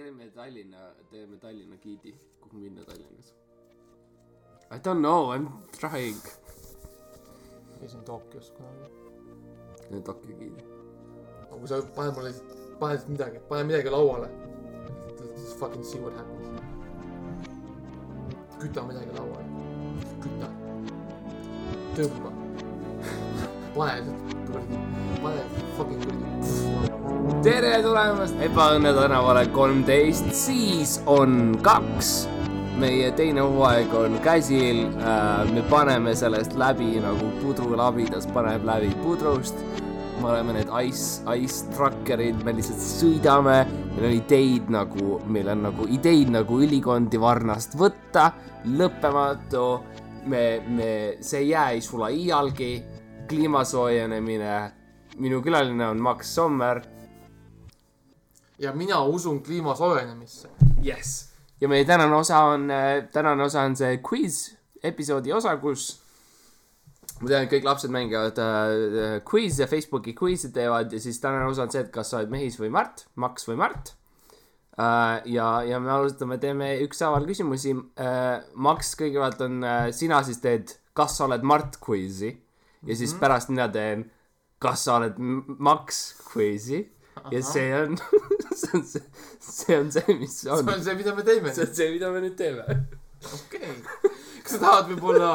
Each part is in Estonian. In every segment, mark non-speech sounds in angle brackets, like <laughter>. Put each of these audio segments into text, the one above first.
teeme Tallinna, teeme Tallinna giidi, kuhu minna Tallinnas. I don't know, I m trying. käisin Tokyos kunagi. Tokyo giidi. aga kui sa paned mulle, paned midagi, pane midagi lauale. Just fucking see what happens. küta midagi lauale. küta. tõmba. pane, pane fucking. Tere tulemast Ebaõnne tänavale kolmteist, siis on kaks. meie teine hooaeg on käsil. me paneme sellest läbi nagu pudru labidas paneb läbi pudrust. me oleme need ice, ice trucker'id, me lihtsalt sõidame, meil on ideid nagu, meil on nagu ideid nagu ülikondi varnast võtta, lõppematu. me, me, see jää ei sula iialgi, kliima soojenemine. minu külaline on Max Sommer ja mina usun kliima soojenemisse. Yes. ja meie tänane osa on, tänane osa on see quiz episoodi osa, kus ma tean, et kõik lapsed mängivad äh, quiz'e, Facebooki quiz'e teevad ja siis tänane osa on see, et kas sa oled Mehis või Mart, Max või Mart äh,. ja, ja me alustame, teeme ükshaaval küsimusi äh,. Max, kõigepealt on äh,, sina siis teed, kas sa oled Mart quiz'i ja siis pärast mina teen, kas sa oled Max quiz'i ja see on, <laughs> see on see, see on see, mis see on. on see, mida me teeme. see on see, mida me nüüd teeme. okei. kas sa tahad võib-olla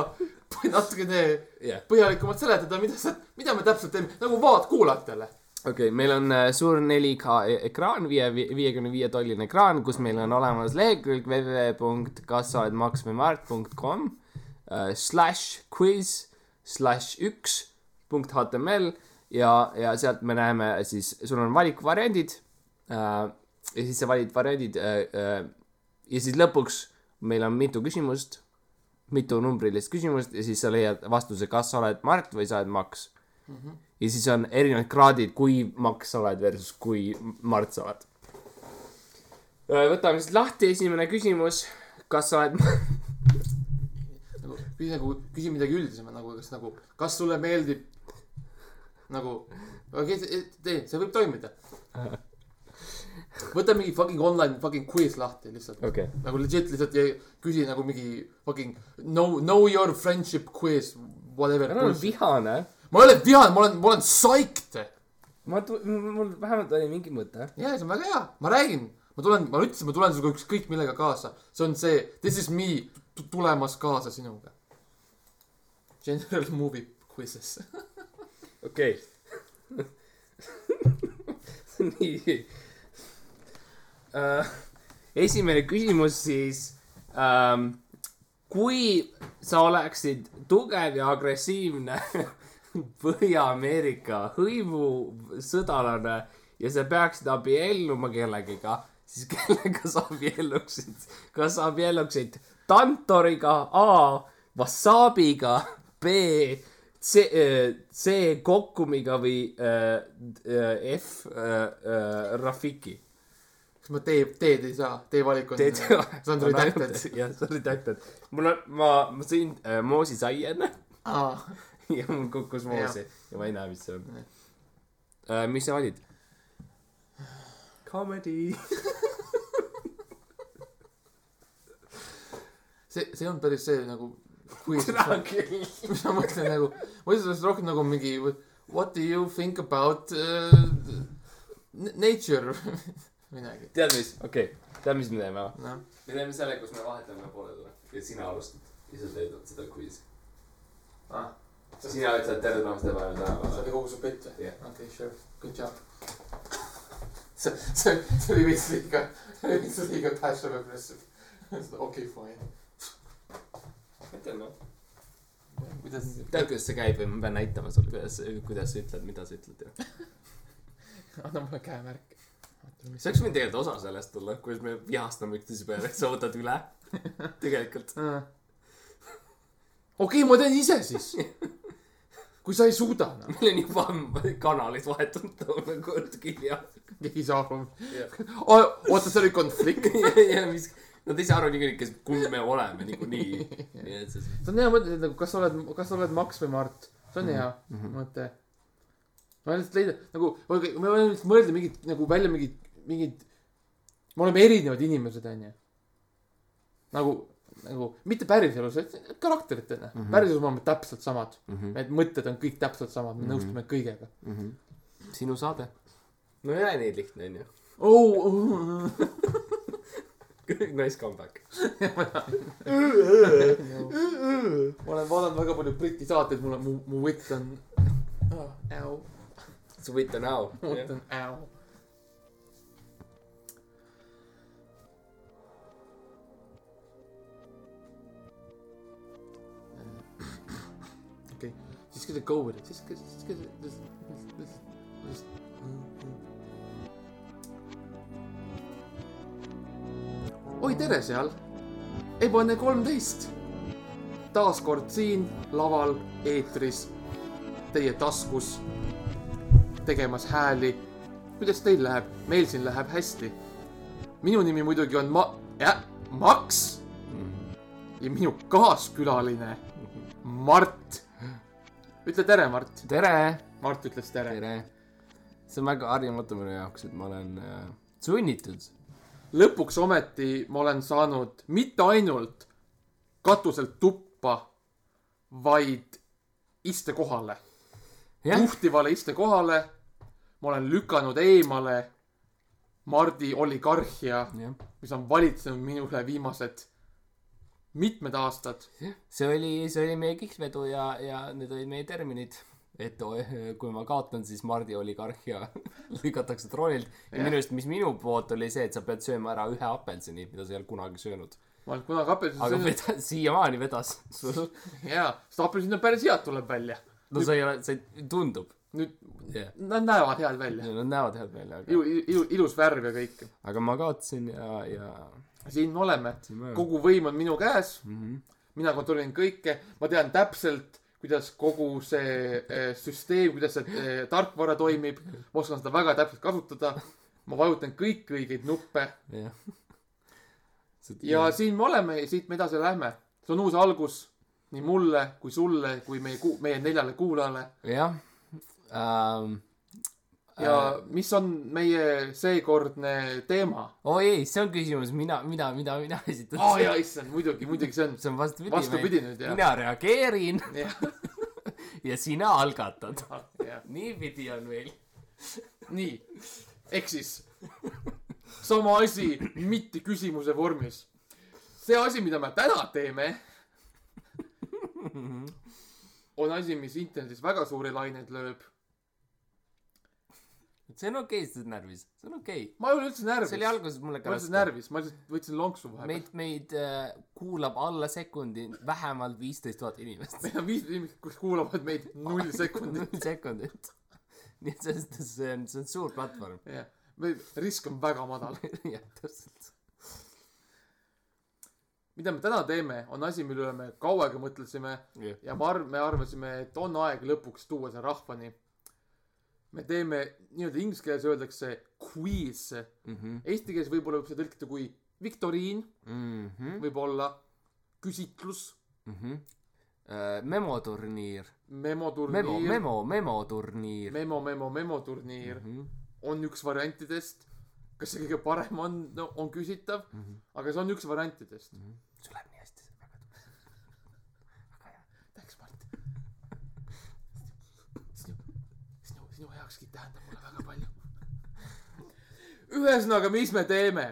natukene jah, põhjalikumalt seletada, mida sa, mida me täpselt teeme, nagu vaatkuulajatele. okei okay,, meil on äh, suur 4K e- ekraan, viie, viiekümne viie tolline ekraan, kus meil on olemas lehekülg www.kassaoledmaksvõimart.com äh, slash quiz slash üks punkt html ja, ja sealt me näeme siis, sul on valikuvariandid äh, ja siis sa valid variandid äh, äh, ja siis lõpuks meil on mitu küsimust, mitu numbrilist küsimust ja siis sa leiad vastuse, kas sa oled Mart või sa oled Max mm. -hmm. ja siis on erinevad kraadid, kui Max sa oled versus kui Mart sa oled. võtame siis lahti, esimene küsimus, kas sa oled <laughs> nagu küsi nagu, küsi midagi üldisemat nagu, kas nagu, kas sulle meeldib nagu, okei okay,, tee, see võib toimida. <laughs> võta mingi fucking online fucking quiz lahti lihtsalt okay., nagu legit lihtsalt ja küsi nagu mingi fucking know, know your friendship quiz, whatever. ära ole vihane. ma ei ole vihane, ma olen, ma olen psyched. ma, mul vähemalt oli mingi mõte. jaa, see on väga hea, ma räägin, ma tulen, ma ütlesin, ma tulen sinuga ükskõik millega kaasa. see on see, this is me tulemas kaasa sinuga. General movie quizzes. <laughs> okei <laughs> nii uh. <laughs> esimene küsimus siis um,. kui sa oleksid tugev ja agressiivne <laughs> Põhja-Ameerika hõivusõdalane ja sa peaksid abielluma kellegiga, siis <laughs> kellega sa abielluksid? kas sa abielluksid Tantoriga, A, Wasabiga, B, C, C Kokkumiga või äh, äh, F äh, äh, Rafiki. Kas ma tee, teed ei saa, tee valik on. teed <laughs> see on redacted. jah, see on redacted. mul on, ma, ma sõin äh, moosisaia enne aa, <laughs> ja mul kukkus moosi ja ma ei näe, mis see on äh,. mis sa valid? Comedy. <laughs> see, see on päris see nagu türa küll. ma mõtlen nagu, ma mõtlen sellest rohkem nagu mingi what do you think about uh, nature midagi. tead mis, okei okay., tead mis me teeme või? noh, me teeme selle, kus me vahetame pooled või? ja sina alustad ja sa teed seda quiz. ah, sina ütled tere tulemast ebaõnne see tänavale. oli kogu su pitt või? Okei, sure, good job. see, see, see oli veits liiga, veits liiga passive aggressive. okei, fine. ütle noh. kuidas, tead, kuidas see käib või ma pean näitama sulle, kuidas, kuidas sa ütled, mida sa ütled ju. anna mulle käemärk. See oleks võinud tegelikult osa sellest olla, kuidas me vihastame üksteise peale, sa võtad üle. tegelikult. okei, ma teen ise siis. kui sa ei suuda, noh. meil on juba kanalid vahetunud toona kord kirja. ei saa aru. oota, see oli konflikt. <laughs> ja mis, nad ei saa aru niikuinii, kes, kumb me oleme niikuinii. <laughs> see on hea mõte, nagu kas sa oled, kas sa oled Max või Mart. see on hea mõte. Ma lihtsalt leida nagu, me võime lihtsalt mõelda mingit nagu välja mingid, mingid me oleme erinevad inimesed onju nagu nagu mitte päriselus vaid karakteritena mm -hmm. päriselus me oleme täpselt samad mm -hmm. need mõtted on kõik täpselt samad me mm. -hmm. nõustume kõigega mm. -hmm. sinu saade. no ei ole nii lihtne onju. oh, oh, <laughs> Nice comeback. <laughs> ma olen vaadanud väga palju briti saateid mul on mu mu võtt on oh, sa võid ta näo. mu võtt on äu <laughs> okei just gonna go with it just just just just just just just oi tere seal! Ebane kolmteist. Taas kord siin laval eetris teie taskus tegemas hääli. Kuidas teil läheb? Meil siin läheb hästi. Minu nimi muidugi on ma- jah Maks ja minu kaaskülaline Mart. Ütle tere Mart. Tere. Mart ütles tere. Tere. see on väga harjumatu minu jaoks, et ma olen äh, sunnitud. lõpuks ometi ma olen saanud mitte ainult katuselt tuppa vaid istekohale juhtivale istekohale ma olen lükanud eemale Mardi oligarhia jah. mis on valitsenud minu üle viimased mitmed aastad see oli, see oli meie kihlvedu ja, ja need olid meie terminid. et kui ma kaotan, siis Mardi oligarhia <laughs> lükatakse troonilt. ja Jah. minu arust, mis minu poolt oli see, et sa pead sööma ära ühe apelsini, mida sa ei olnud kunagi söönud. ma olen kunagi apelsini aga söönud veda-, siiamaani vedas <laughs> jaa sest apelsin on päris head tuleb välja no sa ei ole, sa ei, tundub. Nüüd jah, nad näevad head välja. Nad näevad head välja, aga, ilu, ilu, ilus värv ja kõik. Aga ma kaotasin ja, ja siin me oleme. Kogu võim on minu käes. Mhm. mina kontrollin kõike. Ma tean täpselt kuidas kogu see eh, süsteem kuidas see eh, tarkvara toimib. Ma oskan seda väga täpselt kasutada. Ma vajutan kõiki õigeid nuppe. Jah. ja siin me oleme ja siit me edasi lähme. See on uus algus nii mulle kui sulle kui meie meie neljale kuulajale. Jah ähm,. ja mis on meie seekordne teema oi ei, see on küsimus, mina, mida, mida mina esitan aa oh, jaa issand muidugi muidugi see on see on vastupidi. vastupidi nüüd jah mina reageerin jah <laughs> ja sina algatad. niipidi on meil. nii ehk siis sama asi mitte küsimuse vormis see asi mida me täna teeme <laughs> on asi mis internetis väga suuri laineid lööb see on okei okay,, sa oled närvis, see on okei okay.. ma ei ole üldse närvis see oli alguses mulle ma ka olen lihtsalt närvis ma lihtsalt võtsin lonksu vahepeal meid, meid äh, kuulab alla sekundi vähemalt viisteist tuhat inimest. meil on viis inimest kes kuulavad meid null sekundit <laughs> null sekundit. nii et selles suhtes see on, see on suur platvorm. jah meil risk on väga madal <laughs> jah, täpselt. mida me täna teeme on asi mille üle me kaua aega mõtlesime jah, ja ma arv- me arvasime et on aeg lõpuks tuua see rahvani me teeme nii-öelda inglise keeles öeldakse quiz. Eesti keeles võib-olla võib seda tõlkida kui viktoriin. Mhm. võib-olla küsitlus. Memoturniir. memoturniir. Memo, memo, memoturniir. memo memo memoturniir Mhm. on üks variantidest. Kas see kõige parem on? No on küsitav. Aga see on üks variantidest. Sul läheb nii hästi, see on väga tubli. väga hea. Thanks Mart sinu heakskiit tähendab mulle väga palju. Ühesõnaga mis me teeme?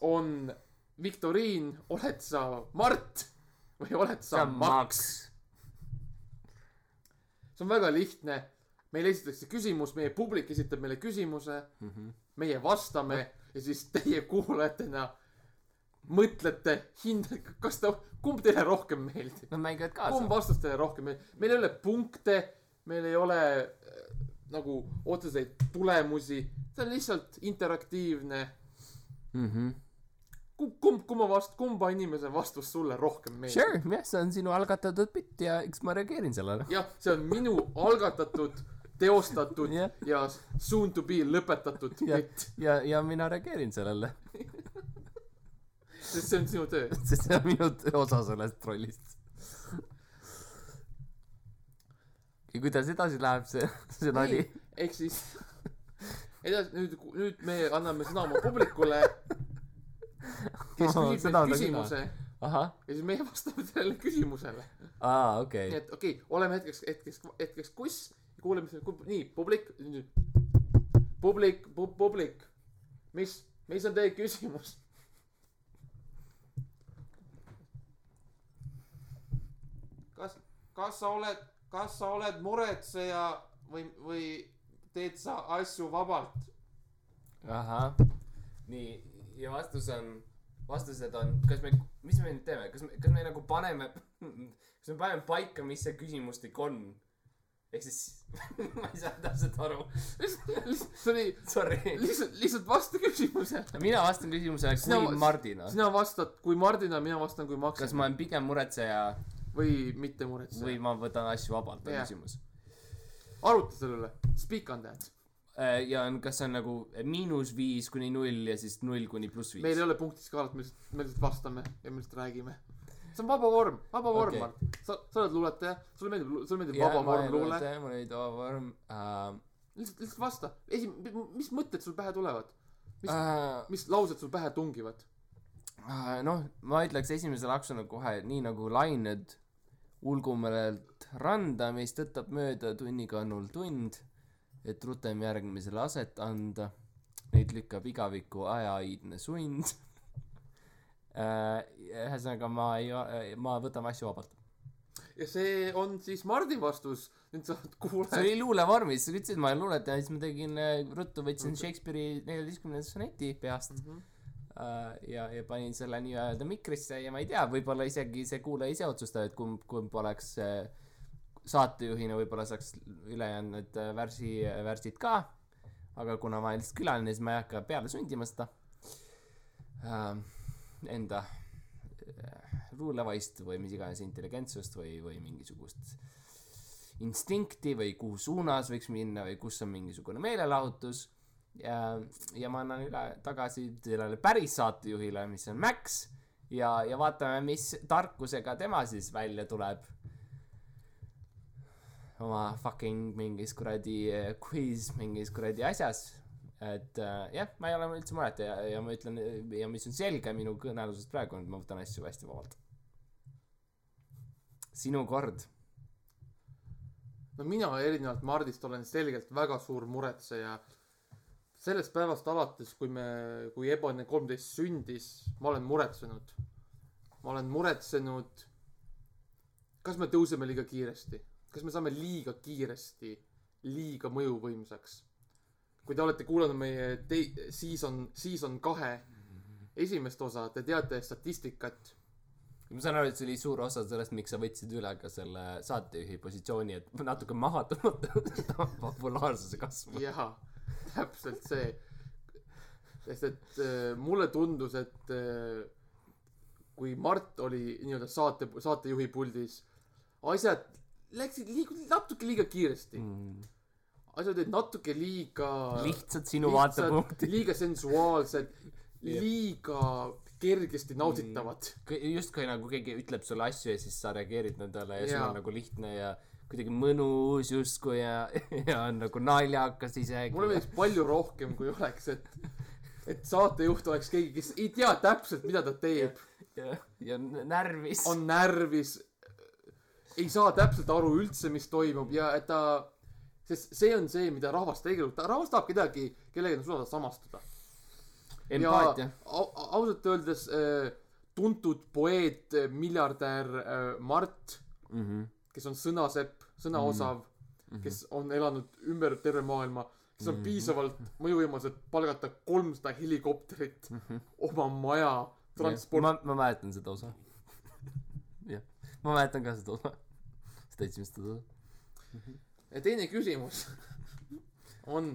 On viktoriin oled sa Mart või oled sa on Maks maks. see on väga lihtne. Meile esitatakse küsimus meie publik esitab meile küsimuse meie vastame ja siis teie kuulajatena mõtlete hindake kas ta kumb teile rohkem meeldib? Nad mängivad kumb kaasa. vastus teile rohkem meeldib? Meil ei ole punkte meil ei ole äh, nagu otseseid tulemusi. See on lihtsalt interaktiivne. Kumb kumb kumma vast- kumba inimese vastus sulle rohkem meeldib? Sure, jah, see on sinu algatatud bitt ja eks ma reageerin sellele. jah see on minu algatatud teostatud Jah. ja soon to be lõpetatud ja bitt, ja, ja mina reageerin sellele, <laughs> sest see on sinu töö. Sest see on minu osa sellest rollist. Ja kuidas edasi läheb see, see nali? ehk siis edasi, nüüd, nüüd me anname sõna oma publikule, kes küsib seda meilt küsimuse ja siis meie vastame sellele küsimusele. aa, nii okei. et okei okay,, oleme hetkeks, hetkeks, hetkeks kuss ja kuulame selle, nii, publik, publik, publik, mis, mis on teie küsimus? kas, kas sa oled, kas sa oled muretseja või, või teed sa asju vabalt? ahah, nii, ja vastus on, vastused on, kas me, mis me nüüd teeme, kas me, kas me nagu paneme, kas me paneme paika, mis see küsimustik on? ehk siis, <laughs> ma ei saa täpselt aru, oli sorry. lihtsalt, lihtsalt vasta küsimusele. mina vastan küsimusele Sina kui vas- Mardina. sina vastad kui Mardina, mina vastan kui Max kas ma olen pigem muretseja või mitte muretseja või ma võtan asju vabalt, on Jah. küsimus. aruta selle üle, speak on that. ja on, kas see on nagu miinus viis kuni null ja siis null kuni pluss meil ei viis? ole punktiskaalat, me lihtsalt, me lihtsalt vastame ja me lihtsalt räägime. see on vaba vorm, vaba vorm okay., Mart. sa, sa oled luuletaja, sulle meeldib, sulle meeldib vaba vorm luule. mul oli vaba vorm uh,. lihtsalt, lihtsalt vasta. esi-, mis mõtted sul pähe tulevad? mis, Uh, mis laused sul pähe tungivad? Uh, noh, ma ütleks esimese laksuna kohe nii nagu lained ulgumerelt randa, mis tõttab mööda tunnikannul tund, et rutem järgmisele aset anda. Neid lükkab igaviku ajaaidne sund uh,. ühesõnaga, ma ei, ma võtan asju vabalt. ja see on siis Mardi vastus. nüüd sa oled see kuulaja. oli luulevormis, sa ütlesid, ma olen luuletaja, siis ma tegin äh, ruttu, võtsin Shakespeare'i neljateistkümnenda soneti peast Mhm. äh, ja, ja panin selle nii-öelda mikrisse ja ma ei tea, võib-olla isegi see kuulaja ise otsustab, et kumb, kumb oleks äh, saatejuhina võib-olla saaks ülejäänud äh, värsi, värsid ka. aga kuna ma olen lihtsalt külaline, siis ma ei hakka peale sundima seda äh, enda äh, luulevaistu või mis iganes intelligentsust või, või mingisugust instinkti või kuhu suunas võiks minna või kus on mingisugune meelelahutus ja, ma annan üle tagasi sellele päris saatejuhile, mis on Max ja, ja vaatame, mis tarkusega tema siis välja tuleb oma fucking mingis kuradi eh, quiz mingis kuradi asjas et äh, jah, ma ei ole üldse muret ja, ja ma ütlen ja mis on selge minu kõnelusest praegu et ma võtan asju hästi vabalt. sinu kord. no mina erinevalt Mardist olen selgelt väga suur muretseja. Sellest päevast alates, kui me, kui Ebane kolmteist sündis, ma olen muretsenud. ma olen muretsenud, kas me tõuseme liiga kiiresti, kas me saame liiga kiiresti liiga mõjuvõimsaks. kui te olete kuulanud meie tei-, season, season kahe esimest osa, te teate statistikat ma saan aru, et see oli suur osa sellest, miks sa võtsid üle ka selle saatejuhi positsiooni, et natuke maha tõmmata <laughs> populaarsuse kasvu. jaa, <laughs> täpselt see. sest et äh, mulle tundus, et äh, kui Mart oli nii-öelda saate, saatejuhi puldis, asjad läksid liiga, natuke liiga kiiresti. asjad olid natuke liiga lihtsalt sinu vaatepunkt. liiga sensuaalsed, <laughs> liiga kergesti nauditavad. justkui nagu keegi ütleb sulle asju ja siis sa reageerid nendele ja sul Jaa. on nagu lihtne ja kuidagi mõnus justkui ja, ja on nagu naljakas isegi. mulle meeldiks palju rohkem, kui oleks, et, et saatejuht oleks keegi, kes ei tea täpselt, mida ta teeb. ja, ja n- närvis. on närvis, ei saa täpselt aru üldse, mis toimub ja et ta, sest see on see, mida rahvas tegelikult, rahvas tahab kedagi, kellega nad suudavad samastuda. empaatia. au- ausalt öeldes äh, tuntud poeet, miljardär äh, Mart, Mhm. kes on sõnasepp, sõnaosav mm, -hmm. kes on elanud ümber terve maailma, kes on mm -hmm. piisavalt mõjuvõimas, et palgata kolmsada helikopterit mm -hmm. oma maja transport-, ma, ma mäletan seda osa. <laughs> jah, ma mäletan ka seda osa. seda esimest osa. ja teine küsimus <laughs> on,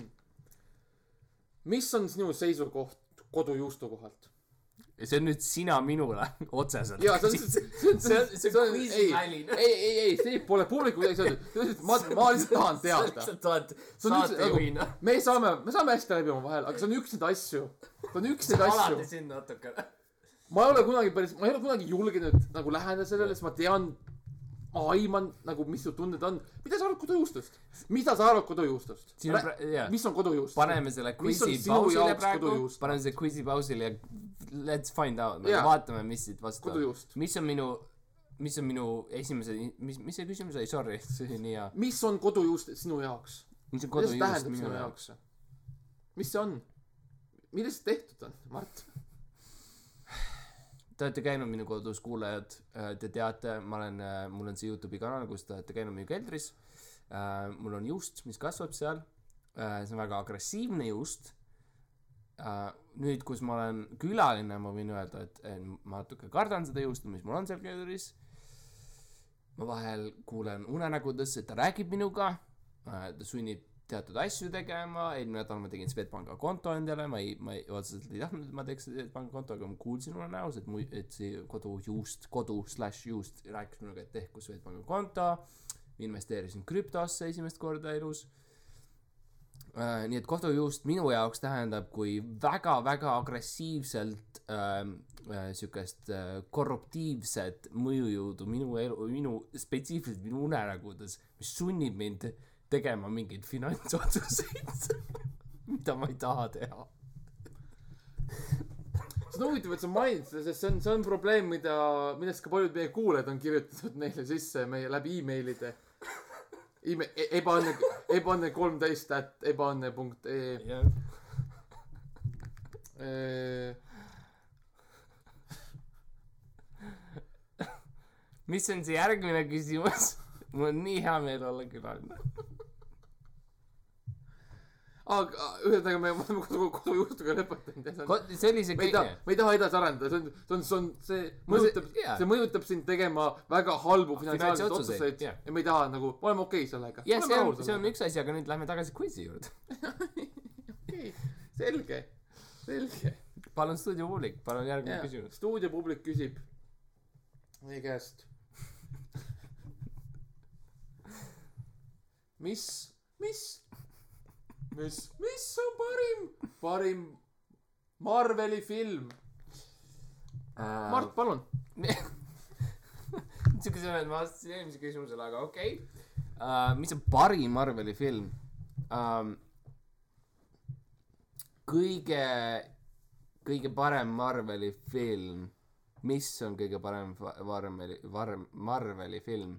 mis on sinu seisukoht kodujuustu kohalt? Ja see on nüüd sina minule <laughs> otseselt. jaa, see on, see on, see on, see on ei, ei, ei, ei, see pole publiku midagi öelda, ma, ma lihtsalt tahan sa teada. lihtsalt oled saatejuhina nagu, me saame, me saame hästi läbi omavahel, aga see on üks neid asju, see on üks neid asju alati. sind natukene. ma ei ole kunagi päris, ma ei ole kunagi julgenud nagu läheneda sellele, sest ma tean, ma aiman nagu, mis su tunded on. mida sa arvad kodujuustust? mida sa arvad kodujuustust? jaa. mis on kodujuust? paneme selle quizi pausile praegu paneme selle quizi pausile ja let's find out, Jaa. vaatame, mis siit vastu on. kodujuust. mis on minu, mis on minu esimese, mis, mis see küsimus oli, sorry, see oli nii hea. mis on kodujuust sinu jaoks? mis on kodujuust minu jaoks? mis see on? millest tehtud on, Mart? Te olete käinud minu kodus, kuulajad, te teate, ma olen, mul on see Youtube'i kanal, kus te olete käinud minu keldris. mul on juust, mis kasvab seal. see on väga agressiivne juust. nüüd, kus ma olen külaline, ma võin öelda, et ma natuke kardan seda juustu, mis mul on seal keldris. ma vahel kuulen unenägudes, et ta räägib minuga, ta sunnib teatud asju tegema, eelmine nädal ma tegin Swedbanka konto endale, ma ei, ma ei, otseselt ei tahtnud, et ma teeks Swedbanka konto, aga ma kuulsin unenäos, et mu, et see kodujuust, kodu slaš juust rääkis minuga, et tehku Swedbanka konto, investeerisin krüptosse esimest korda elus. Äh,. nii et kodujuust minu jaoks tähendab, kui väga-väga agressiivselt ähm, äh, siukest äh, korruptiivset mõjujõudu minu elu, minu, spetsiifiliselt minu unenägudes, mis sunnib mind tegema mingeid finantsotsuseid, <laughs> mida ma ei taha teha. <laughs> see on huvitav, et sa mainid seda, sest see on, see on probleem, mida, millest ka paljud meie kuulajad on kirjutanud meile sisse meie läbi emailide Ime-, ebaõnne, ebaõnne kolmteist at ebaõnne punkt ee. mis on see järgmine küsimus? mul on nii hea meel olla külaline. Aga ühesõnaga me oleme kodu, kodujuustuga lõpetanud ja see on see me ei taha, me ei taha edasi arendada, see on, see on, see on, see mõjutab, jaa. see mõjutab sind tegema väga halbu finantsiaalseid Finantsotsuseid, otsuseid jah. ja me ei taha nagu, me oleme okei okay sellega. jah, see on, see on üks asi, aga nüüd lähme tagasi quizi juurde. <laughs> okei, selge, selge. palun stuudiopublik, palun järgmine küsimus. stuudiopublik küsib meie käest. <laughs> mis, mis, mis, mis on parim, parim Marveli film? Mart, palun. siuke sõna, et ma vastasin eelmisele küsimusele, aga okei okay. uh,. mis on parim Marveli film um,? kõige, kõige parem Marveli film, mis on kõige parem Marveli, Marv-, Marveli film?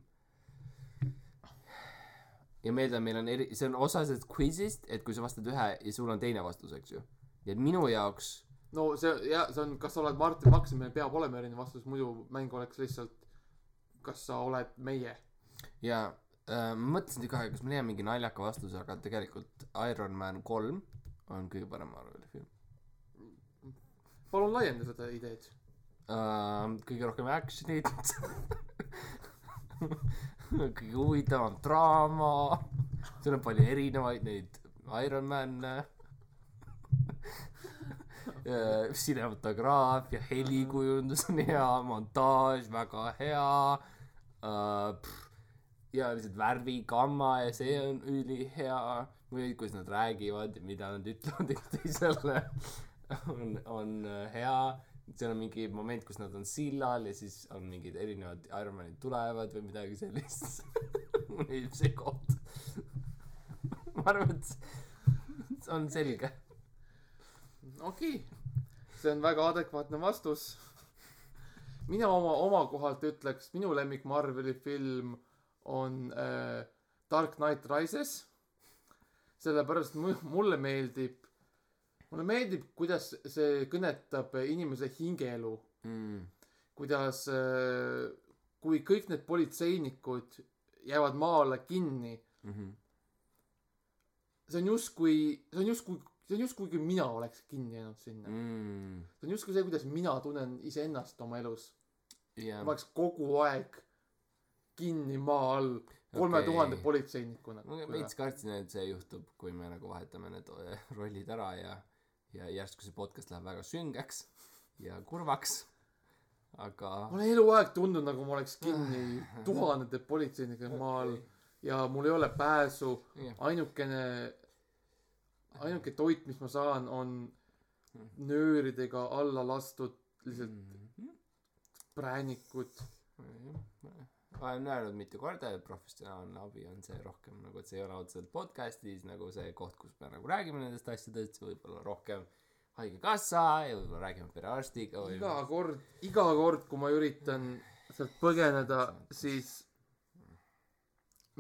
Ja meelde, meil on eri, see on osa sellest quiz'ist, et kui sa vastad ühe ja sul on teine vastus, eks ju. nii et minu jaoks no see, ja see on, kas sa oled Martin Maks, meil peab olema erinev vastus, muidu mäng oleks lihtsalt, kas sa oled meie. ja äh, mõtlesin aega, kas ma leian mingi naljaka vastuse, aga tegelikult Iron Man kolm on kõige parem Marveli film palun laienda seda ideed. uh,. kõige rohkem action'it <laughs> kõige huvitavam draama, seal on palju erinevaid neid Iron Man'e. Uh, cinematograafia, helikujundus on hea, montaaž väga hea. Uh,. ja lihtsalt värvigamma ja see on ülihea. Või kuidas nad räägivad ja mida nad ütlevad üksteisele on, on äh, hea seal on mingi moment, kus nad on sillal ja siis on mingid erinevad Ironmanid tulevad või midagi sellist mulle meeldib see koht ma arvan, et see on selge okei okay., see on väga adekvaatne vastus. mina oma, oma kohalt ütleks, minu lemmik Marveli film on äh, Dark Knight Rises. sellepärast mu- mulle meeldib, mulle meeldib, kuidas see kõnetab inimese hingeelu mm.. kuidas äh, kui kõik need politseinikud jäävad maa alla kinni, Mm -hmm. see on justkui, see on justkui, see on justkui kui mina oleks kinni jäänud sinna mm.. See on justkui see, kuidas mina tunnen iseennast oma elus. ja ma oleks kogu aeg kinni maa all kolme tuhande Okei. politseinikuna. ma veits kartsin, et see juhtub, kui me nagu vahetame need äh, rollid ära ja ja järsku see podcast läheb väga süngeks ja kurvaks aga ma olen eluaeg tundnud, nagu ma oleks kinni tuhandete politseinikega maa all ja mul ei ole pääsu. ainukene, ainuke toit, mis ma saan, on nööridega alla lastud lihtsalt Mhm. präänikud. olen öelnud mitu korda, et professionaalne abi on see rohkem nagu, et see ei ole otseselt podcast'is nagu see koht, kus me nagu räägime nendest asjadest, võib-olla rohkem haigekassa ja võib-olla räägime perearstiga või iga kord, iga kord, kui ma üritan sealt põgeneda, siis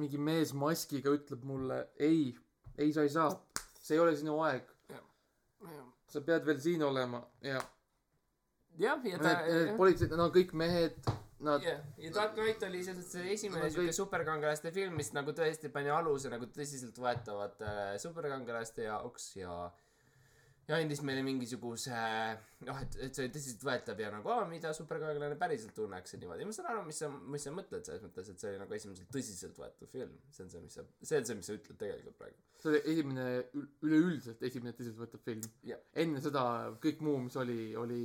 mingi mees maskiga ütleb mulle ei, ei, sa ei saa, see ei ole sinu aeg, sa pead veel siin olema. Ja jah, ja ta nad on kõik mehed, nad jah, ja Dark Knight oli selles see esimene siuke kõik- superkangelaste film, mis nagu tõesti pani aluse nagu tõsiseltvõetavate superkangelaste jaoks ja ja andis meile mingisuguse noh, et, et see oli tõsiseltvõetav ja nagu mida superkangelane päriselt tunneks ja niimoodi ma saan aru, mis sa, mis sa mõtled selles mõttes, et see oli nagu esimesel tõsiseltvõetav film, see on see, mis sa, see on see, mis sa ütled tegelikult praegu. see oli esimene, üleüldiselt esimene tõsiseltvõetav film Jah.. enne seda kõik muu, mis oli, oli,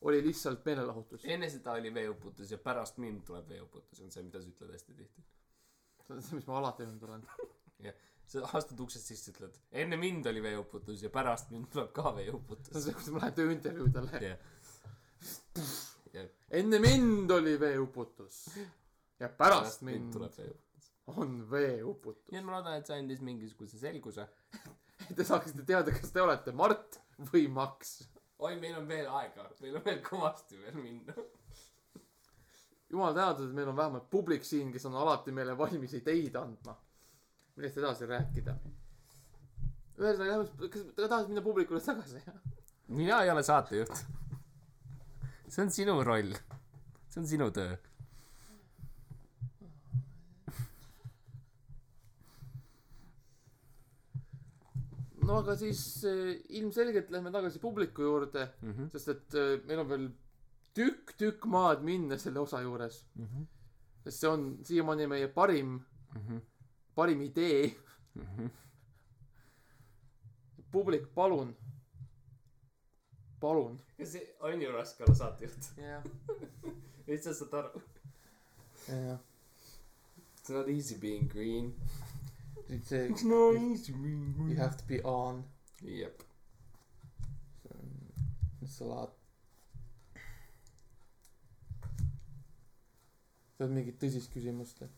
oli lihtsalt meelelahutus. enne seda oli veeuputus ja pärast mind tuleb veeuputus, on see, mida sa ütled hästi tihti. see on see, mis ma alati öelnud olen. <laughs> sa astud uksest sisse, ütled enne mind oli veeuputus ja pärast mind tuleb ka see on veeuputus. see, kus ma lähen tööintervjuudele. jah. jah, enne mind oli veeuputus ja pärast mind tuleb veeuputus. on veeuputus. nii et ma loodan, et see andis mingisuguse selguse. <laughs> Te saaksite teada, kas te olete Mart või Max. oi, meil on veel aega, meil on veel kõvasti veel minna. jumal tänatud, et meil on vähemalt publik siin, kes on alati meile valmis ideid andma. millest edasi rääkida. ühesõnaga, kas te tahate minna publikule tagasi? mina ei ole saatejuht. see on sinu roll. see on sinu töö. No aga siis äh, ilmselgelt lähme tagasi publiku juurde, Mhm. sest et äh, meil on veel tükk-tükk maad minna selle osa juures. Mhm. sest see on siiamaani meie parim, parim idee. Mhm. publik, palun, palun. kas see on ju raske olla saatejuht? jah, <laughs> lihtsalt saad aru. jah. It's not easy being green. It's not easy being you have to be on. jep. mis sa laad? sa oled mingit tõsist küsimust või?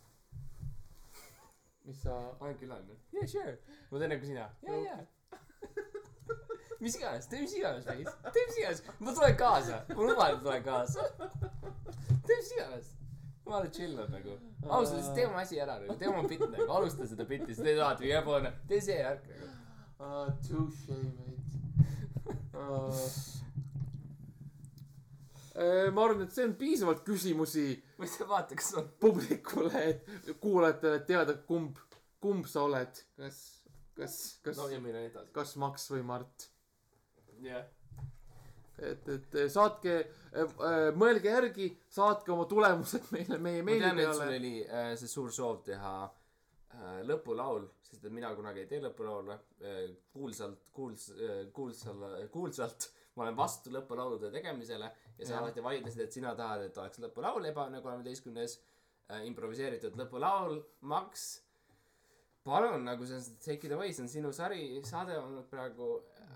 mis sa, olen külaline. Yeah, sure. ma teen nagu sina. ja, ja. mis iganes, tee mis iganes, tee mis iganes. ma tulen kaasa. ma luban, et tulen kaasa. tee mis iganes. Jumala chill on nagu. ausalt öeldes tee oma asi ära nagu, tee oma bitt nagu, alusta seda bitti, siis teed alati jääpoolne, tee see värk nagu. uh, touche mate uh.. ma arvan, et see on piisavalt küsimusi ma ei tea, vaata, kas on. publikule, et kuulajatele teada, kumb, kumb sa oled, kas, kas, kas no, kas Max või Mart. jah. et, et saatke, mõelge järgi, saatke oma tulemused meile meie ma meili tean, et sul peale. oli äh, see suur soov teha äh, lõpulaul, sest et mina kunagi ei tee lõpulaule äh,. kuulsalt, kuuls- äh,, kuulsal, kuulsalt ma olen vastu lõpulaulude tegemisele ja sa Jah. alati vaidlesid, et sina tahad, et oleks lõpulaul Ebaõnne kolmeteistkümnes äh, improviseeritud lõpulaul. Max, palun nagu see on take it away, see on sinu sari, saade olnud praegu äh,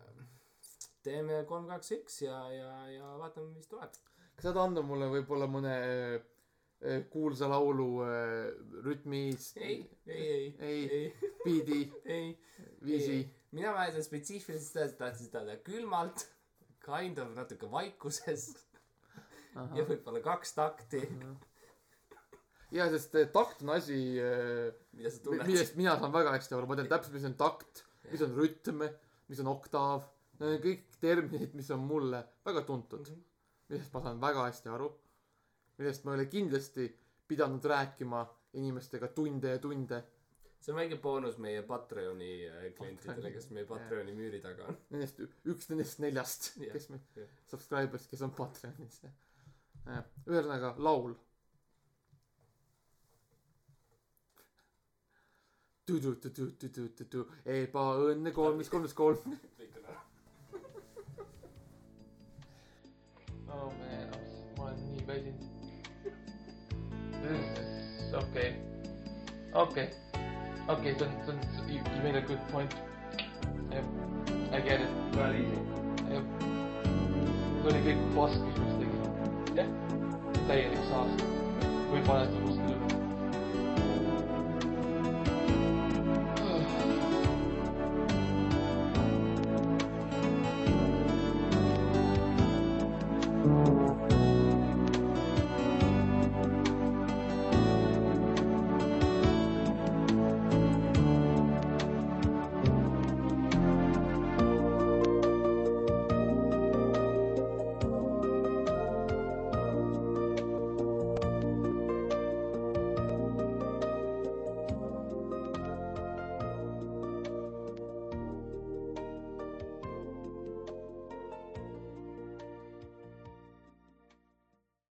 teeme kolm, kaks, üks ja, ja, ja vaatame, mis tuleb. kas saad anda mulle võib-olla mõne äh, kuulsa laulu äh, rütmist, ei, ei, ei, Ei. ei, biidi, ei. Viisi? mina mäletan spetsiifiliselt seda, et tahtsin seda teha külmalt, kind of natuke vaikuses ja võib-olla kaks takti, ja sest eh, takt on asi, millest mina saan väga hästi aru, ma tean täpselt, mis on takt, mis on rütm, mis on oktaav. Need on kõik terminid, mis on mulle väga tuntud, millest ma saan väga hästi aru. millest ma ei ole kindlasti pidanud rääkima inimestega tunde ja tunde. see on väike boonus meie Patreoni äh, klientidele, kes meie Patreoni müüri taga on. Nendest üks nendest neljast, Jah, kes me jah., subscribers, kes on Patreonis. ühesõnaga laul. ebaõnne kolmes, kolmes, kolm. kõik on oh man, ma olen nii väsinud. okei, okei, okei, see on, see on, you you made a good point. jah, I get it. väga easy. jah, see oli kõik pask, mis me tegime. jah, täielik saast. või paned must üle.